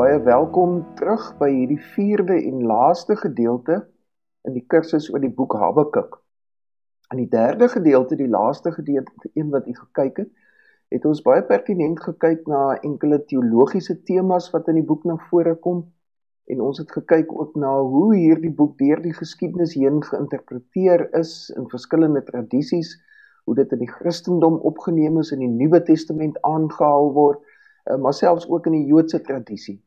baie welkom terug by hierdie vierde en laaste gedeelte in die kursus oor die boek Habakuk. In die derde gedeelte, die laaste gedeelte, een wat u gekyk het, het ons baie pertinent gekyk na enkele teologiese temas wat in die boek na vore kom en ons het gekyk ook na hoe hierdie boek deur die geskiedenis heen geïnterpreteer is in verskillende tradisies, hoe dit in die Christendom opgeneem is en in die Nuwe Testament aangehaal word Eh, maar selfs ook in die Joodse tradisie.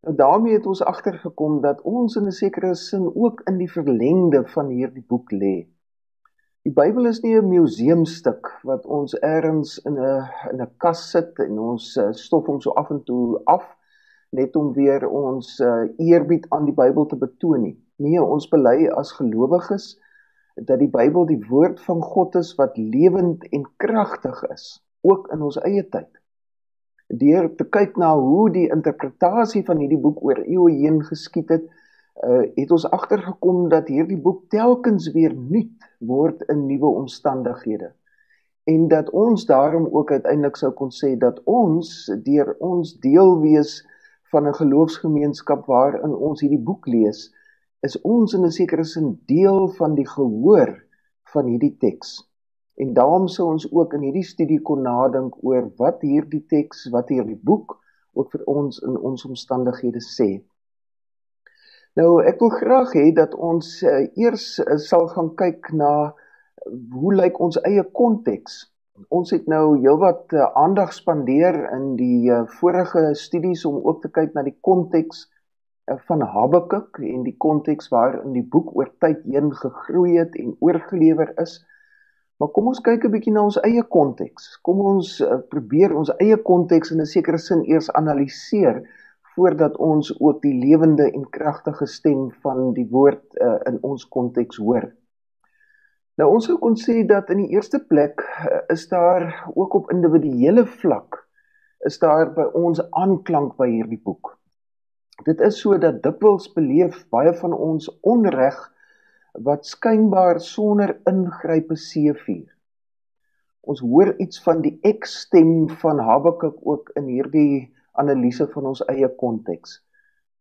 Nou daarmee het ons agtergekom dat ons in 'n sekere sin ook in die verlengde van hierdie boek lê. Die Bybel is nie 'n museumstuk wat ons eers in 'n in 'n kas sit en ons uh, stof hom so af en toe af net om weer ons uh, eerbied aan die Bybel te betoon nie. Nee, ons bely as gelowiges dat die Bybel die woord van God is wat lewend en kragtig is, ook in ons eie tyd deur te kyk na hoe die interpretasie van hierdie boek oor eeue heen geskied het, uh, het ons agtergekom dat hierdie boek telkens weer nuut word in nuwe omstandighede. En dat ons daarom ook uiteindelik sou kon sê dat ons deur ons deel wees van 'n geloofsgemeenskap waarin ons hierdie boek lees, is ons in 'n sekere sin deel van die gehoor van hierdie teks. En daarom sou ons ook in hierdie studie kon nadink oor wat hierdie teks, wat hierdie boek ook vir ons in ons omstandighede sê. Nou ek wil graag hê dat ons uh, eers uh, sal gaan kyk na hoe lyk ons eie konteks. Ons het nou heelwat uh, aandag spandeer in die uh, vorige studies om ook te kyk na die konteks uh, van Habakuk en die konteks waarin die boek oor tyd heen gegroei het en oorgelewer is. Maar kom ons kyk 'n bietjie na ons eie konteks. Kom ons uh, probeer ons eie konteks in 'n sekere sin eers analiseer voordat ons ook die lewende en kragtige stem van die woord uh, in ons konteks hoor. Nou ons sou kon sê dat in die eerste plek uh, is daar ook op individuele vlak is daar by ons aanklank by hierdie boek. Dit is so dat dikwels beleef baie van ons onreg wat skynbaar sonder ingrype seevier. Ons hoor iets van die ek-stem van Habakuk ook in hierdie analise van ons eie konteks.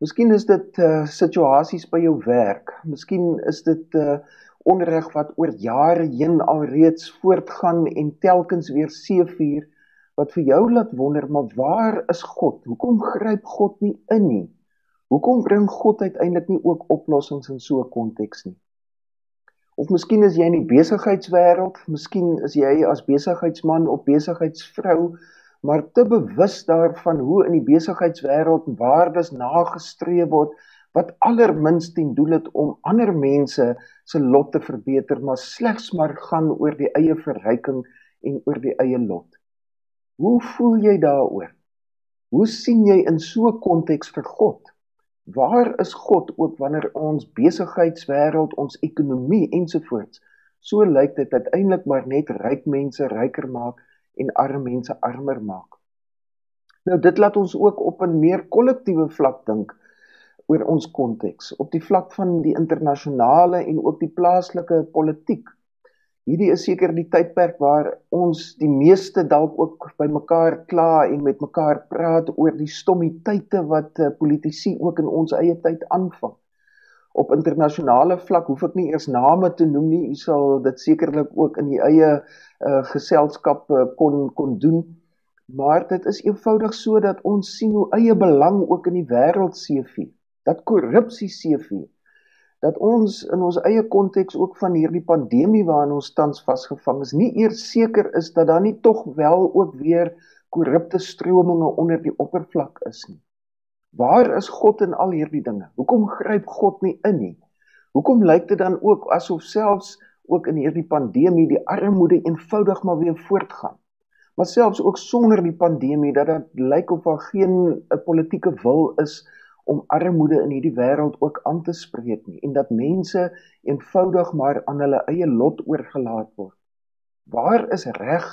Miskien is dit uh situasies by jou werk. Miskien is dit uh onreg wat oor jare heen alreeds voortgaan en telkens weer seevier wat vir jou laat wonder, maar waar is God? Hoekom gryp God nie in nie? Hoekom bring God uiteindelik nie ook oplossings in so 'n konteks nie? Of miskien is jy in die besigheidswêreld, miskien is jy as besigheidsman of besigheidsvrou maar te bewus daarvan hoe in die besigheidswêreld waardes nagestreef word wat allerminst ten doel het om ander mense se lot te verbeter, maar slegs maar gaan oor die eie verryking en oor die eie lot. Hoe voel jy daaroor? Hoe sien jy in so 'n konteks vir God? Waar is God ook wanneer ons besigheidswêreld, ons ekonomie ensovoorts so lyk dit uiteindelik maar net ryk mense ryker maak en arme mense armer maak. Nou dit laat ons ook op 'n meer kollektiewe vlak dink oor ons konteks, op die vlak van die internasionale en ook die plaaslike politiek hierdie is seker die tydperk waar ons die meeste dalk ook by mekaar kla en met mekaar praat oor die stommiteite wat uh, politici ook in ons eie tyd aanvang. Op internasionale vlak hoef ek nie eers name te noem nie, u sal dit sekerlik ook in die eie uh, geselskap uh, kon kon doen. Maar dit is eenvoudig so dat ons sien hoe eie belang ook in die wêreld seevier. Dat korrupsie seevier dat ons in ons eie konteks ook van hierdie pandemie waarin ons tans vasgevang is, nie eers seker is dat daar nie tog wel ook weer korrupte strominge onder die oppervlak is nie. Waar is God in al hierdie dinge? Hoekom gryp God nie in nie? Hoekom lyk dit dan ook asof selfs ook in hierdie pandemie die armoede eenvoudig maar weer voortgaan? Maar selfs ook sonder die pandemie dat dit lyk of daar geen 'n politieke wil is om armoede in hierdie wêreld ook aan te spreek nie en dat mense eenvoudig maar aan hulle eie lot oorgelaat word. Waar is reg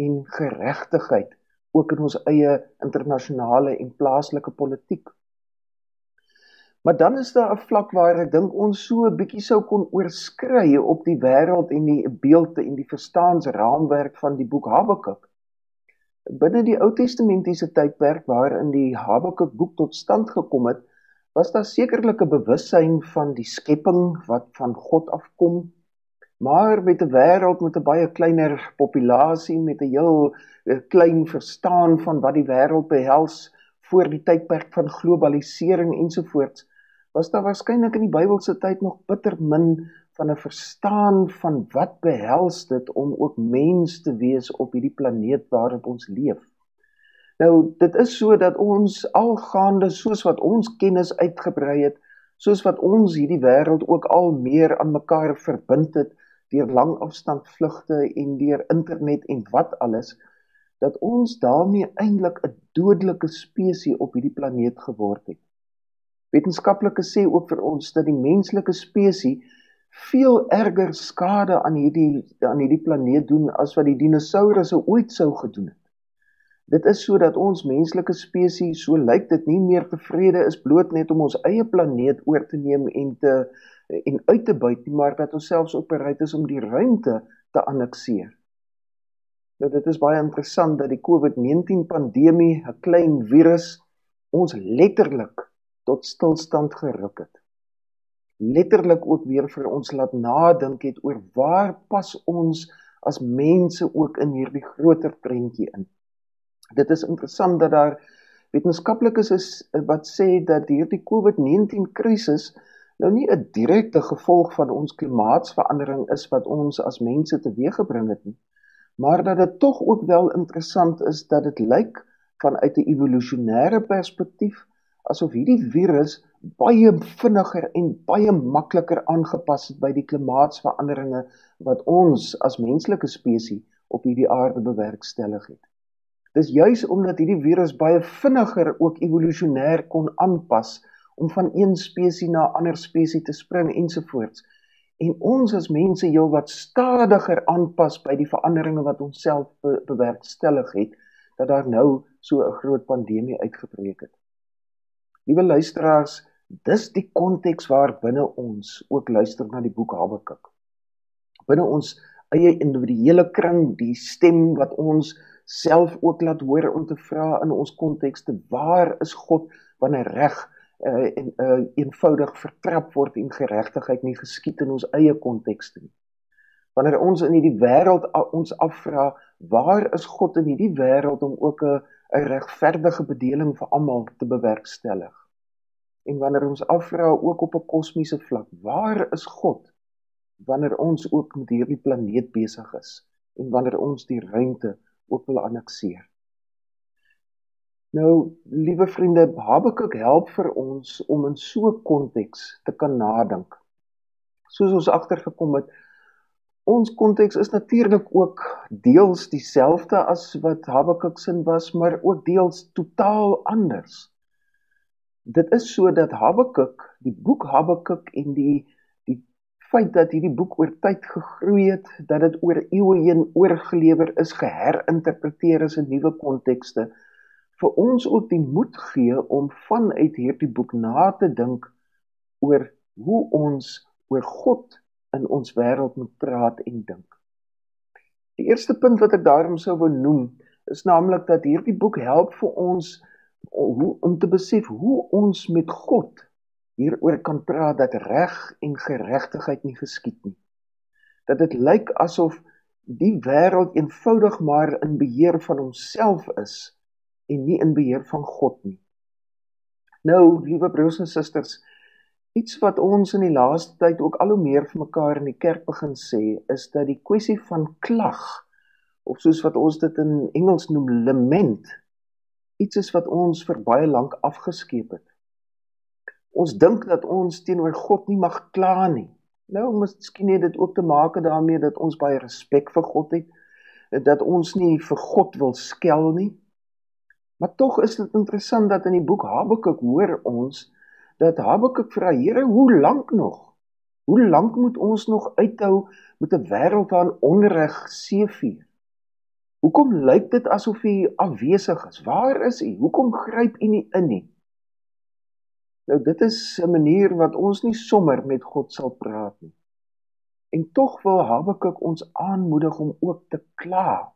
en geregtigheid ook in ons eie internasionale en plaaslike politiek? Maar dan is daar 'n vlak waar ek dink ons so 'n bietjie sou kon oorskry op die wêreld en die beelde en die verstaansraamwerk van die boek Habakuk. Binne die Ou Testamentiese tydperk waarin die Habakuk boek tot stand gekom het, was daar sekerlik 'n bewussyn van die skepping wat van God afkom, maar met 'n wêreld met 'n baie kleiner populasie met 'n heel eh, klein verstaan van wat die wêreld behels voor die tydperk van globalisering ensovoorts, was daar waarskynlik in die Bybelse tyd nog bitter min van 'n verstaan van wat behels dit om ook mens te wees op hierdie planeet waarop ons leef. Nou, dit is so dat ons algaande soos wat ons kennis uitgebrei het, soos wat ons hierdie wêreld ook al meer aan mekaar verbind het deur langafstandvlugte en deur internet en wat alles, dat ons daarmee eintlik 'n dodelike spesies op hierdie planeet geword het. Wetenskaplikes sê ook vir ons dat die menslike spesies veel erger skade aan hierdie aan hierdie planeet doen as wat die dinosourusse ooit sou gedoen het. Dit is sodat ons menslike spesies so lyk dit nie meer tevrede is bloot net om ons eie planeet oor te neem en te en uit te buit nie, maar dat ons selfs ook bereid is om die ruimte te annekseer. Nou dit is baie interessant dat die COVID-19 pandemie, 'n klein virus, ons letterlik tot stilstand geruk het letterlik ook weer vir ons laat nadink het oor waar pas ons as mense ook in hierdie groter prentjie in. Dit is interessant dat daar wetenskaplikes is wat sê dat hierdie COVID-19 krisis nou nie 'n direkte gevolg van ons klimaatsverandering is wat ons as mense teweeggebring het nie, maar dat dit tog ook wel interessant is dat dit lyk vanuit 'n evolusionêre perspektief asof hierdie virus baie vinniger en baie makliker aangepas het by die klimaatsveranderinge wat ons as menslike spesies op hierdie aarde bewerkstellig het. Dis juis omdat hierdie virus baie vinniger ook evolusionêr kon aanpas om van een spesies na 'n ander spesies te spring ensovoorts en ons as mense heel wat stadiger aanpas by die veranderinge wat ons self be bewerkstellig het dat daar nou so 'n groot pandemie uitgebreek het. Liewe luisteraars, dis die konteks waarbinne ons ook luister na die boek Habakuk. Binne ons eie individuele kring, die stem wat ons self ook laat hoor om te vra in ons kontekste, waar is God wanneer reg uh, en uh, eenvoudig vertrap word en geregtigheid nie geskied in ons eie kontekste nie. Wanneer ons in hierdie wêreld ons afvra, waar is God in hierdie wêreld om ook 'n 'n regverdige bedeling vir almal te bewerkstellig? En wanneer ons afvra ook op 'n kosmiese vlak, waar is God wanneer ons ook met hierdie planeet besig is en wanneer ons die ruimte ook wil annekseer? Nou, liewe vriende, Habakuk help vir ons om in so 'n konteks te kan nadink. Soos ons agtergekom het, ons konteks is natuurlik ook deels dieselfde as wat Habakuk se was, maar ook deels totaal anders. Dit is so dat Habakuk, die boek Habakuk en die die feit dat hierdie boek oor tyd gegroei het, dat dit oor eeue heen oorgelewer is, geherinterpreteer is in nuwe kontekste, vir ons ook die moed gee om vanuit hierdie boek na te dink oor hoe ons oor God in ons wêreld moet praat en dink. Die eerste punt wat ek daarom sou wou noem, is naamlik dat hierdie boek help vir ons hoe om te besef hoe ons met God hieroor kan praat dat reg en geregtigheid nie geskied nie. Dat dit lyk asof die wêreld eenvoudig maar in beheer van homself is en nie in beheer van God nie. Nou, liewe broers en susters, iets wat ons in die laaste tyd ook al hoe meer vir mekaar in die kerk begin sê, is dat die kwessie van klag of soos wat ons dit in Engels noem lament iets is wat ons vir baie lank afgeskeep het. Ons dink dat ons teenoor God nie mag kla nie. Nou miskien het dit ook te maak daarmee dat ons baie respek vir God het, dat ons nie vir God wil skel nie. Maar tog is dit interessant dat in die boek Habakuk hoor ons dat Habakuk vra Here, hoe lank nog? Hoe lank moet ons nog uithou met 'n wêreld waarin onreg seevier? Hoekom lyk dit asof u afwesig is? Waar is u? Hoekom gryp u nie in nie? Nou dit is 'n manier wat ons nie sommer met God sal praat nie. En tog wil Habakuk ons aanmoedig om ook te kla.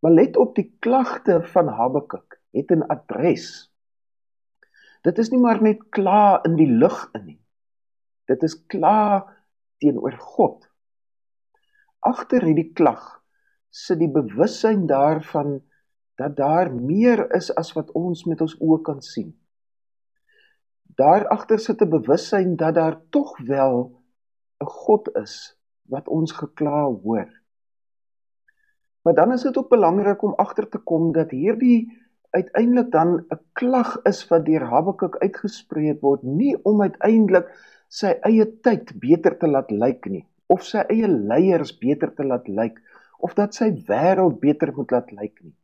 Maar let op die klagte van Habakuk het 'n adres. Dit is nie maar net kla in die lug in nie. Dit is kla teenoor God. Agter hierdie klag sit die bewussyn daarvan dat daar meer is as wat ons met ons oë kan sien. Daar agter sit 'n bewussyn dat daar tog wel 'n God is wat ons gekla hoor. Maar dan is dit ook belangrik om agter te kom dat hierdie uiteindelik dan 'n klag is wat deur Habakuk uitgespreek word, nie om uiteindelik sy eie tyd beter te laat lyk nie of sy eie leiers beter te laat lyk of dat sy wêreld beter moet laat lyk nie.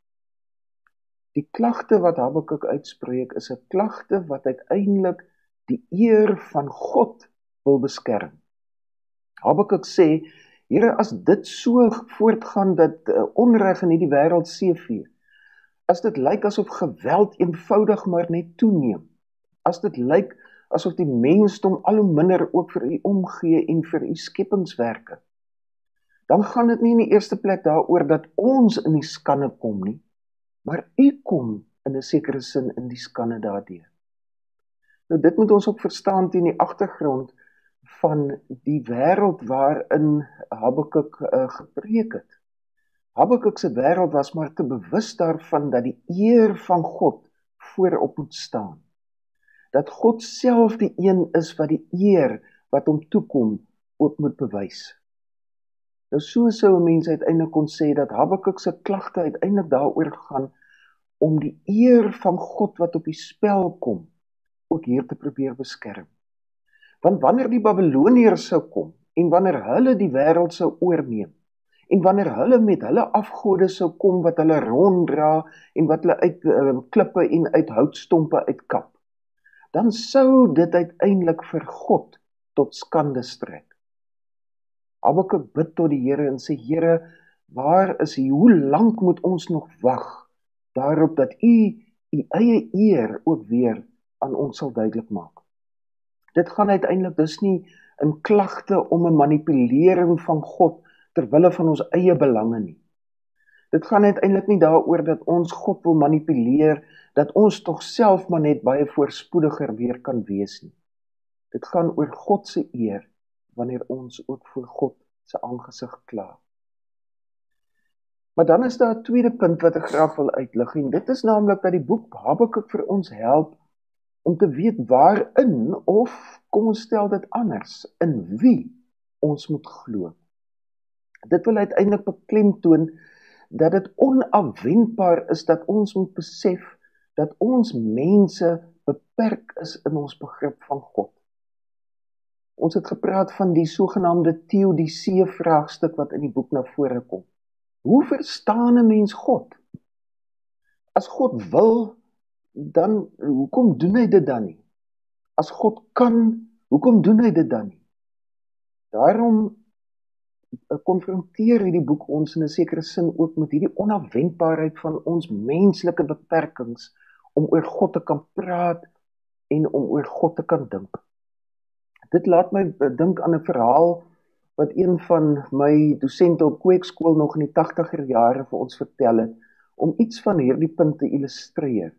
Die klagte wat Habakuk uitspreek is 'n klagte wat uiteindelik die eer van God wil beskerm. Habakuk sê Here, as dit so voortgaan dat uh, onreg in hierdie wêreld seevier, as dit lyk asof geweld eenvoudig maar net toeneem, as dit lyk asof die mensdom al hoe minder ook vir u omgee en vir u skepingswerke, dan gaan dit nie in die eerste plek daaroor dat ons in die skande kom nie, maar u kom in 'n sekere sin in die skande daardeur. Nou dit moet ons ook verstaan teen die agtergrond van die wêreld waarin Habakuk uh, gepreek het. Habakuk se wêreld was maar te bewus daarvan dat die eer van God voorop moet staan. Dat God self die een is wat die eer wat hom toekom ook moet bewys. Nou so sou 'n mens uiteindelik kon sê dat Habakuk se klagte uiteindelik daaroor gaan om die eer van God wat op die spel kom ook hier te probeer beskerm. Want wanneer die Babiloniërs sou kom en wanneer hulle die wêreld sou oorneem en wanneer hulle met hulle afgode sou kom wat hulle ronddra en wat hulle uit uh, klippe en uit houtstompe uitkap, dan sou dit uiteindelik vir God tot skande strek. Habakuk bid tot die Here en sê Here, waar is U? Hoe lank moet ons nog wag daarop dat U U eie eer ook weer aan ons sal duidelik maak? Dit gaan uiteindelik dus nie in klagte om 'n manipulering van God ter wille van ons eie belange nie. Dit gaan uiteindelik nie daaroor dat ons God wil manipuleer dat ons tog self maar net baie voorspoediger weer kan wees nie. Dit gaan oor God se eer wanneer ons ook voor God se aangesig kla. Maar dan is daar 'n tweede punt wat ek graag wil uitlig en dit is naamlik dat die boek Habakuk vir ons help om te weet waarin of kom ons stel dit anders in wie ons moet glo. Dit wil uiteindelik beklemtoon dat dit onafwendbaar is dat ons moet besef dat ons mense beperk is in ons begrip van God. Ons het gepraat van die sogenaamde teodisee vraagstuk wat in die boek na vore kom. Hoe verstaan 'n mens God? As God wil, dan hoekom doen hy dit dan nie? As God kan, hoekom doen hy dit dan nie? Daarom konfronteer hierdie boek ons in 'n sekere sin ook met hierdie onafwendbaarheid van ons menslike beperkings om oor God te kan praat en om oor God te kan dink. Dit laat my dink aan 'n verhaal wat een van my dosente op kweekskool nog in die 80er jare vir ons vertel het om iets van hierdie punte illustreer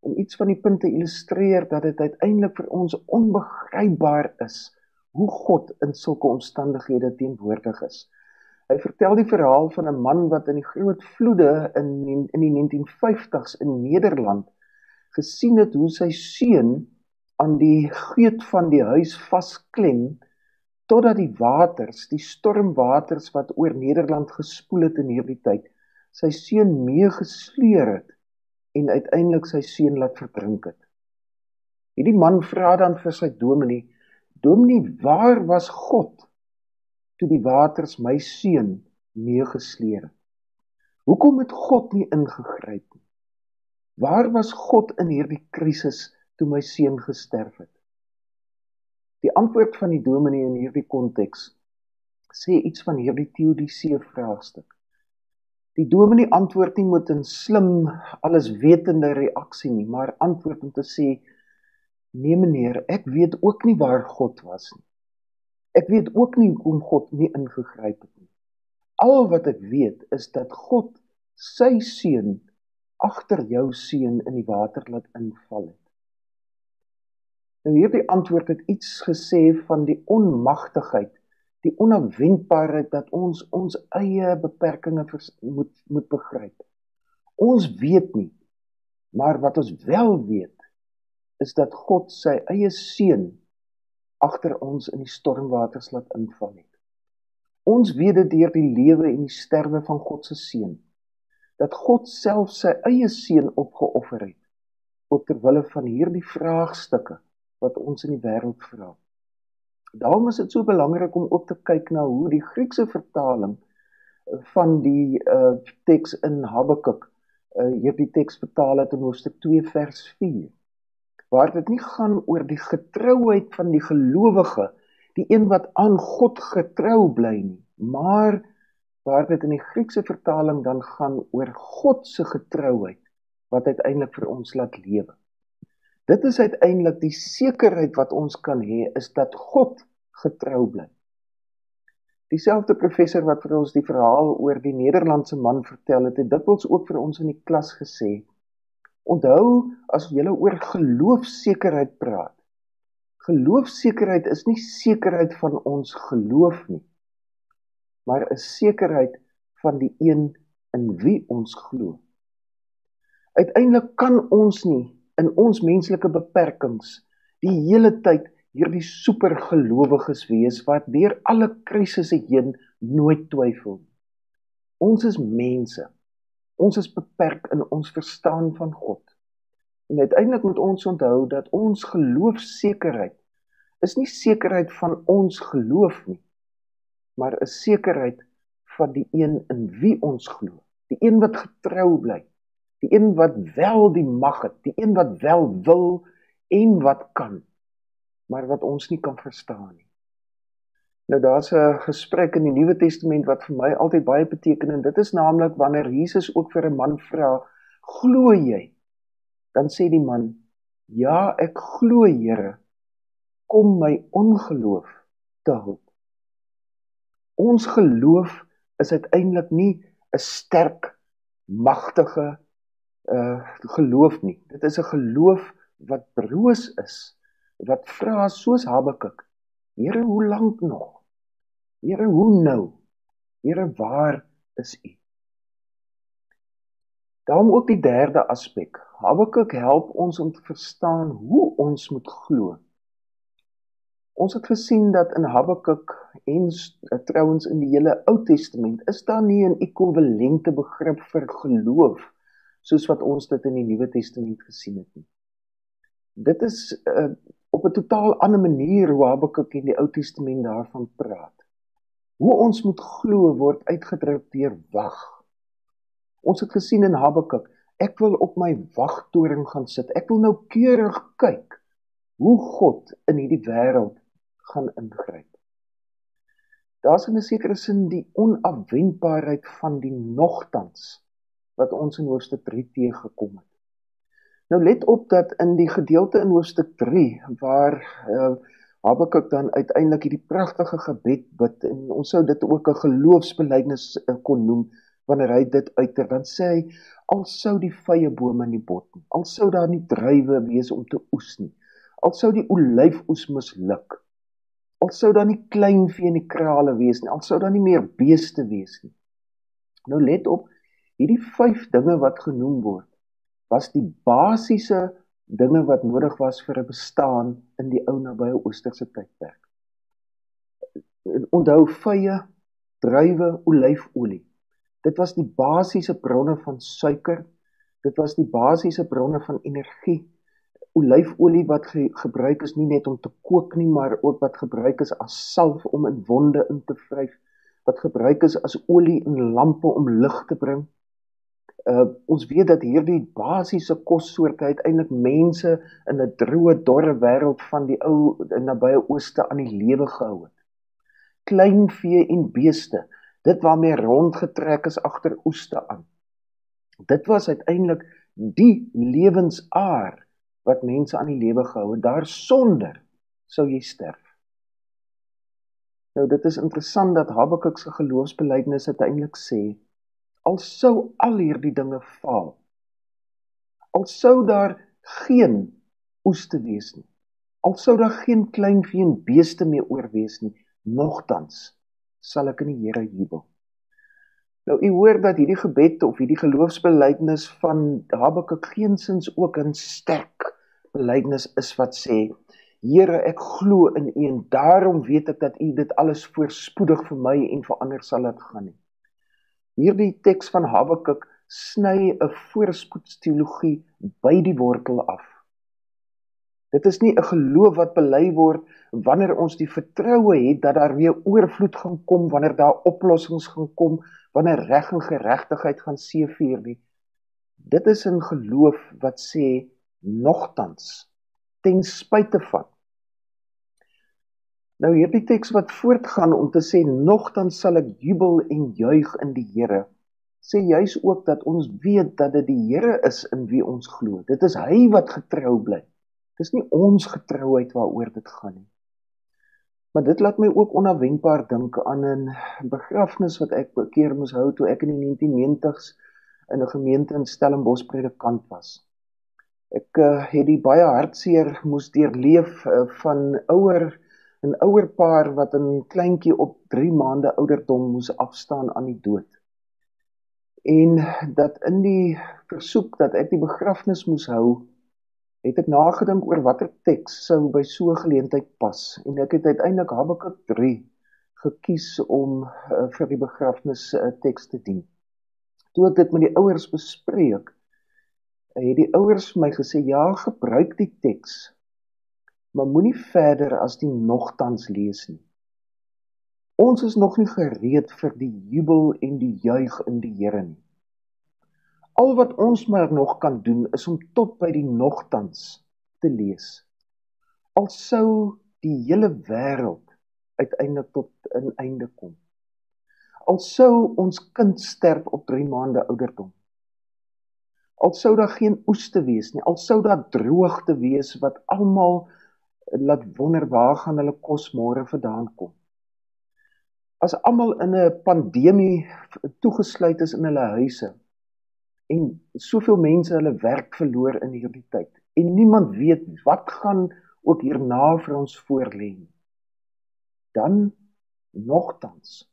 om iets van die punte illustreer dat dit uiteindelik vir ons onbegrypbaar is hoe God in sulke omstandighede teenwoordig is. Hy vertel die verhaal van 'n man wat in die groot vloede in in die 1950s in Nederland gesien het hoe sy seun aan die geut van die huis vasklem totdat die waters, die stormwaters wat oor Nederland gespoel het in hierdie tyd, sy seun meegesleer het en uiteindelik sy seun laat verdrink het. Hierdie man vra dan vir sy dominee: "Dominee, waar was God toe die waters my seun meegesleer het? Hoekom het God nie ingegryp nie? Waar was God in hierdie krisis toe my seun gesterf het?" Die antwoord van die dominee in hierdie konteks sê iets van hierdie teodisee vraagstuk. Die dominee antwoord nie met 'n slim alleswetende reaksie nie, maar antwoord om te sê: "Nee meneer, ek weet ook nie waar God was nie. Ek weet ook nie hoekom God nie ingegryp het nie. Al wat ek weet is dat God sy seun agter jou seun in die water laat inval het. Nou hierdie antwoord het iets gesê van die onmagtigheid, die onafwendbaarheid dat ons ons eie beperkings moet moet begryp. Ons weet nie, maar wat ons wel weet is dat God sy eie seun agter ons in die stormwaters laat inval het. Ons weet dit deur die lewe en die sterwe van God se seun dat God self sy eie seun opgeoffer het op ter wille van hierdie vraagstukke wat ons in die wêreld vra. Daarom is dit so belangrik om ook te kyk na hoe die Griekse vertaling van die uh teks in Habakuk uh hierdie teks vertaal het in hoofstuk 2 vers 4 waar dit nie gaan oor die getrouheid van die gelowige, die een wat aan God getrou bly nie, maar waar dit in die Griekse vertaling dan gaan oor God se getrouheid wat uiteindelik vir ons laat lewe. Dit is uiteindelik die sekerheid wat ons kan hê is dat God getrou bly. Dieselfde professor wat vir ons die verhaal oor die Nederlandse man vertel het, het dikwels ook vir ons in die klas gesê Onthou as jy oor geloofsekerheid praat. Geloofsekerheid is nie sekerheid van ons geloof nie, maar 'n sekerheid van die een in wie ons glo. Uiteindelik kan ons nie in ons menslike beperkings die hele tyd hierdie supergelowiges wees wat deur alle krisisse heen nooit twyfel. Ons is mense. Ons is beperk in ons verstaan van God. En uiteindelik moet ons onthou dat ons geloofsekerheid is nie sekerheid van ons geloof nie, maar 'n sekerheid van die een in wie ons glo. Die een wat getrou bly, die een wat wel die mag het, die een wat wel wil en wat kan, maar wat ons nie kan verstaan nie. Nou daar's 'n gesprek in die Nuwe Testament wat vir my altyd baie beteken en dit is naamlik wanneer Jesus ook vir 'n man vra, "Glo jy?" Dan sê die man, "Ja, ek glo, Here. Kom my ongeloof te hulp." Ons geloof is uiteindelik nie 'n sterk, magtige uh geloof nie. Dit is 'n geloof wat broos is, wat vra soos Habakuk, Here, hoe lank nog? Here, hoe nou? Here, waar is U? Daarom ook die derde aspek. Habakuk help ons om te verstaan hoe ons moet glo. Ons het gesien dat in Habakuk en eh, trouens in die hele Ou Testament is daar nie 'n ekwivalente begrip vir geloof soos wat ons dit in die Nuwe Testament gesien het nie. Dit is uh, op 'n totaal ander manier hoe Habakuk in die Ou Testament daarvan praat. Hoe ons moet glo word uitgedruk deur wag. Ons het gesien in Habakuk, ek wil op my wagtoring gaan sit. Ek wil nou keurig kyk hoe God in hierdie wêreld gaan ingryp. Daar's 'n sekere sin die onafwendbaarheid van die nogtans wat ons in hoofstuk 3 teëgekom het. Nou let op dat in die gedeelte in hoofstuk 3 waar uh, Habakuk dan uiteindelik hierdie pragtige gebed bid en ons sou dit ook 'n geloofsbelijdenis eh, kon noem wanneer hy dit uiter dan sê hy al sou die vrye bome nie bot nie al sou daar nie druiwe wees om te oes nie al sou die olyfoes misluk al sou daar nie klein vee in die krale wees nie al sou daar nie meer beeste wees nie. Nou let op hierdie vyf dinge wat genoem word was die basiese dinge wat nodig was vir 'n bestaan in die ou nabye oosterse tydperk. Onthou vye, druiwe, olyfolie. Dit was die basiese bronne van suiker. Dit was die basiese bronne van energie. Olyfolie wat ge gebruik is nie net om te kook nie, maar ook wat gebruik is as salf om in wonde in te vryf, wat gebruik is as olie in lampe om lig te bring uh ons weet dat hierdie basiese kossoorte uiteindelik mense in 'n droë dorre wêreld van die ou nabye ooste aan die lewe gehou het. Klein vee en beeste, dit waarmee rondgetrek is agter oeste aan. Dit was uiteindelik die lewensaar wat mense aan die lewe gehou het. Daarsonder sou jy sterf. Nou dit is interessant dat Habakuk se geloofsbelijdenis uiteindelik sê al sou al hierdie dinge faal. Al sou daar geen oes te wees nie. Al sou daar geen kleinvee en beeste meer oorwees nie, nogtans sal ek in die Here jubel. Nou u hoor dat hierdie gebed of hierdie geloofsbelijdenis van Habakuk geensins ook 'n sterk belijdenis is wat sê Here ek glo in u en daarom weet ek dat u dit alles voorspoedig vir my en vir ander sal laat gaan nie. Hierdie teks van Habakuk sny 'n voorspoedsteologie by die wortel af. Dit is nie 'n geloof wat bely word wanneer ons die vertroue het dat daar weer oorvloed gaan kom, wanneer daar oplossings gaan kom, wanneer reg en geregtigheid gaan seëvier nie. Dit is 'n geloof wat sê nogtans ten spyte van Nou hierdie teks wat voortgaan om te sê nogtans sal ek jubel en juig in die Here sê juis ook dat ons weet dat dit die Here is in wie ons glo. Dit is hy wat getrou bly. Dis nie ons getrouheid waaroor dit gaan nie. Maar dit laat my ook onverwendbaar dink aan 'n begrafnis wat ek 'n keer moes hou toe ek in die 1990s in 'n gemeente in Stellenbosch predikant was. Ek uh, het die baie hartseer moes deurleef uh, van ouer 'n ouer paar wat 'n kleintjie op 3 maande ouderdom moes afstaan aan die dood. En dat in die versoek dat ek die begrafnis moes hou, het ek nagedink oor watter teks sou by so 'n geleentheid pas en ek het uiteindelik Habakuk 3 gekies om uh, vir die begrafnis uh, teks te dien. Toe ek dit met die ouers bespreek, het die ouers vir my gesê ja, gebruik die teks, maar moenie verder as die nogtans lees nie. Ons is nog nie gereed vir die jubel en die juig in die Here nie. Al wat ons maar nog kan doen is om tot by die nogtans te lees. Al sou die hele wêreld uiteindelik tot 'n einde kom. Al sou ons kind sterf op 3 maande ouderdom. Al sou daar geen oes te wees nie, al sou daar droogte wees wat almal laat wonder waar gaan hulle kos môre vandaan kom. As almal in 'n pandemie toegesluit is in hulle huise, en soveel mense hulle werk verloor in hierdie tyd en niemand weet wat gaan ook hierna vir ons voorlê dan nogtans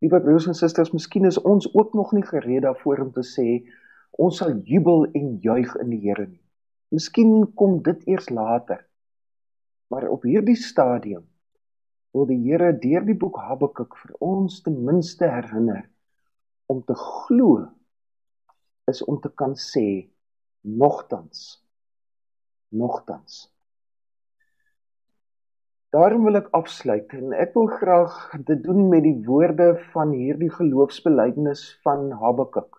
Liewe broers en susters, miskien is ons ook nog nie gereed daarvoor om te sê ons sal jubel en juig in die Here nie. Miskien kom dit eers later. Maar op hierdie stadium wil die Here deur die boek Habakuk vir ons ten minste herinner om te glo is om te kan sê nogtans nogtans Daarom wil ek afsluit en ek wil graag dit doen met die woorde van hierdie geloofsbelijdenis van Habakuk.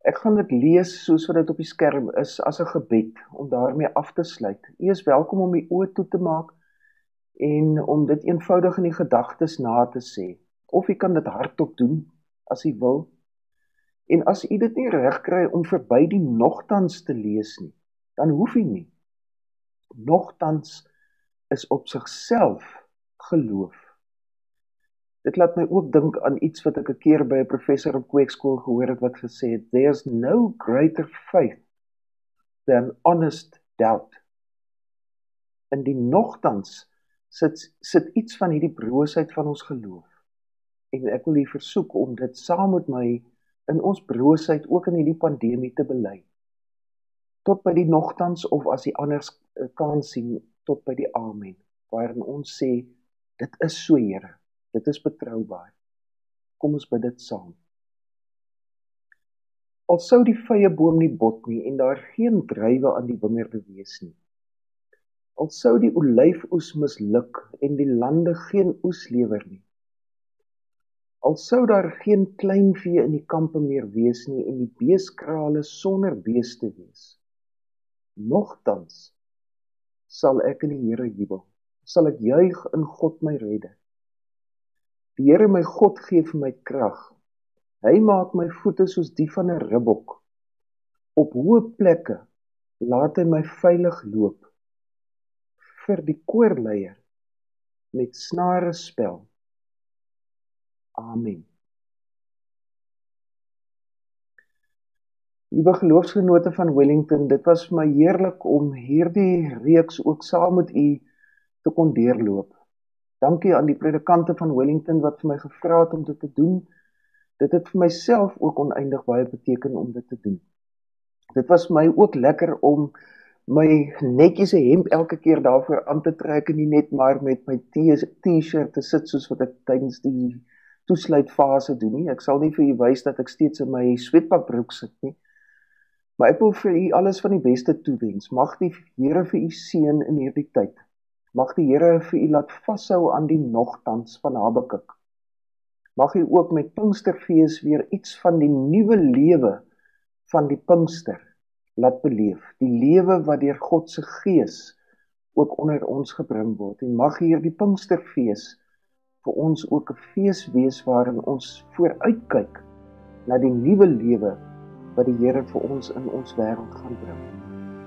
Ek gaan dit lees soos wat dit op die skerm is as 'n gebed om daarmee af te sluit. U is welkom om u oë toe te maak en om dit eenvoudig in die gedagtes na te sê of u kan dit hardop doen as u wil. En as u dit nie reg kry om verby die nogtans te lees nie, dan hoef u nie. Nogtans is op sigself geloof. Dit laat my ook dink aan iets wat ek 'n keer by 'n professor op kweekskool gehoor het wat gesê het, there's no greater faith than honest doubt. In die nogtans sit sit iets van hierdie broosheid van ons geloof. En ek wil u versoek om dit saam met my in ons broosheid ook in hierdie pandemie te bely. Tot by die nogtans of as die anders eh, kan sien tot by die amen waarin ons sê dit is so Here, dit is betroubaar. Kom ons bid dit saam. Al sou die vrye boom nie bot nie en daar geen druiwe aan die wingerde wees nie. Al sou die olyfoes misluk en die lande geen oes lewer nie. Al sou daar geen kleinvee in die kampe meer wees nie en die beeskrale sonder beeste wees. Nogtans sal ek in die Here jubel. Sal ek juig in God my redder. Die Here my God gee vir my krag. Hy maak my voete soos die van 'n ribbok. Op hoë plekke laat hy my veilig loop. Vir die koorleier met snare spel. Amen. Liewe geloofsgenote van Wellington, dit was vir my heerlik om hierdie reeks ook saam met u te kon deurloop. Dankie aan die predikante van Wellington wat vir my gevra het om dit te doen. Dit het vir myself ook oneindig baie beteken om dit te doen. Dit was my ook lekker om my netjies hemp elke keer daarvoor aan te trek en nie net maar met my T-shirt te sit soos wat ek tydens die toesluitfase doen nie. Ek sal nie vir u wys dat ek steeds in my sweetpakbroek sit nie. Maar ek wil vir u alles van die beste toewens. Mag die Here vir u seën in hierdie tyd. Mag die Here vir u laat vashou aan die nogtans van Habakuk. Mag u ook met Pinksterfees weer iets van die nuwe lewe van die Pinkster laat beleef. Die lewe wat deur God se Gees ook onder ons gebring word. En mag hierdie Pinksterfees vir ons ook 'n fees wees waarin ons vooruitkyk na die nuwe lewe wat die Here vir ons in ons wêreld gaan bring.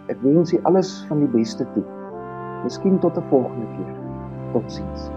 Ek wens u alles van die beste toe. Miskien tot 'n volgende keer. Totsiens.